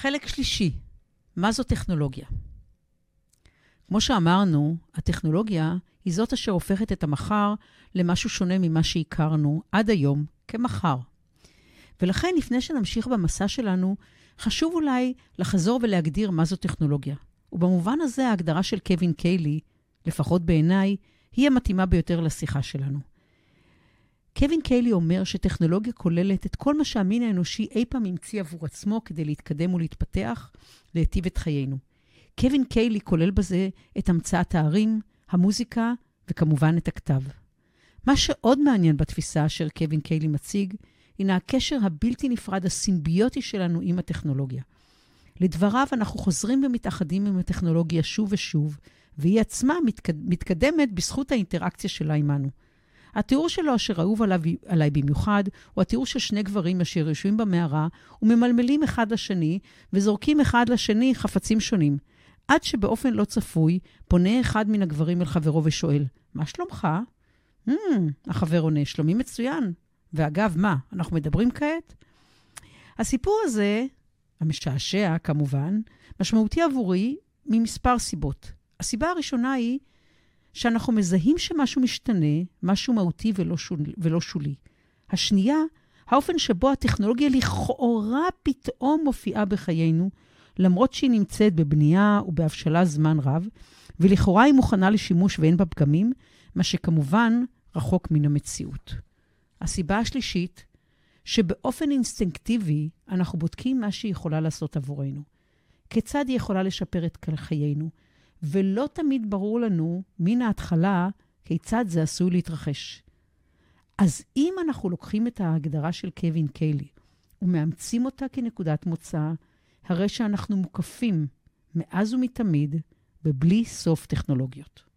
חלק שלישי, מה זו טכנולוגיה? כמו שאמרנו, הטכנולוגיה היא זאת אשר הופכת את המחר למשהו שונה ממה שהכרנו עד היום כמחר. ולכן, לפני שנמשיך במסע שלנו, חשוב אולי לחזור ולהגדיר מה זו טכנולוגיה. ובמובן הזה, ההגדרה של קווין קיילי, לפחות בעיניי, היא המתאימה ביותר לשיחה שלנו. קווין קיילי אומר שטכנולוגיה כוללת את כל מה שהמין האנושי אי פעם המציא עבור עצמו כדי להתקדם ולהתפתח, להיטיב את חיינו. קווין קיילי כולל בזה את המצאת הערים, המוזיקה וכמובן את הכתב. מה שעוד מעניין בתפיסה אשר קווין קיילי מציג, הינה הקשר הבלתי נפרד הסימביוטי שלנו עם הטכנולוגיה. לדבריו, אנחנו חוזרים ומתאחדים עם הטכנולוגיה שוב ושוב, והיא עצמה מתקד... מתקדמת בזכות האינטראקציה שלה עמנו. התיאור שלו, אשר אהוב עליו, עליי במיוחד, הוא התיאור של שני גברים אשר יושבים במערה וממלמלים אחד לשני, וזורקים אחד לשני חפצים שונים. עד שבאופן לא צפוי, פונה אחד מן הגברים אל חברו ושואל, מה שלומך? Hmm, החבר עונה, שלומי מצוין. ואגב, מה, אנחנו מדברים כעת? הסיפור הזה, המשעשע כמובן, משמעותי עבורי ממספר סיבות. הסיבה הראשונה היא שאנחנו מזהים שמשהו משתנה, משהו מהותי ולא שולי. ולא שולי. השנייה, האופן שבו הטכנולוגיה לכאורה פתאום מופיעה בחיינו, למרות שהיא נמצאת בבנייה ובהבשלה זמן רב, ולכאורה היא מוכנה לשימוש ואין בה פגמים, מה שכמובן רחוק מן המציאות. הסיבה השלישית, שבאופן אינסטינקטיבי אנחנו בודקים מה שהיא יכולה לעשות עבורנו. כיצד היא יכולה לשפר את חיינו, ולא תמיד ברור לנו מן ההתחלה כיצד זה עשוי להתרחש. אז אם אנחנו לוקחים את ההגדרה של קווין קיילי ומאמצים אותה כנקודת מוצא, הרי שאנחנו מוקפים מאז ומתמיד בבלי סוף טכנולוגיות.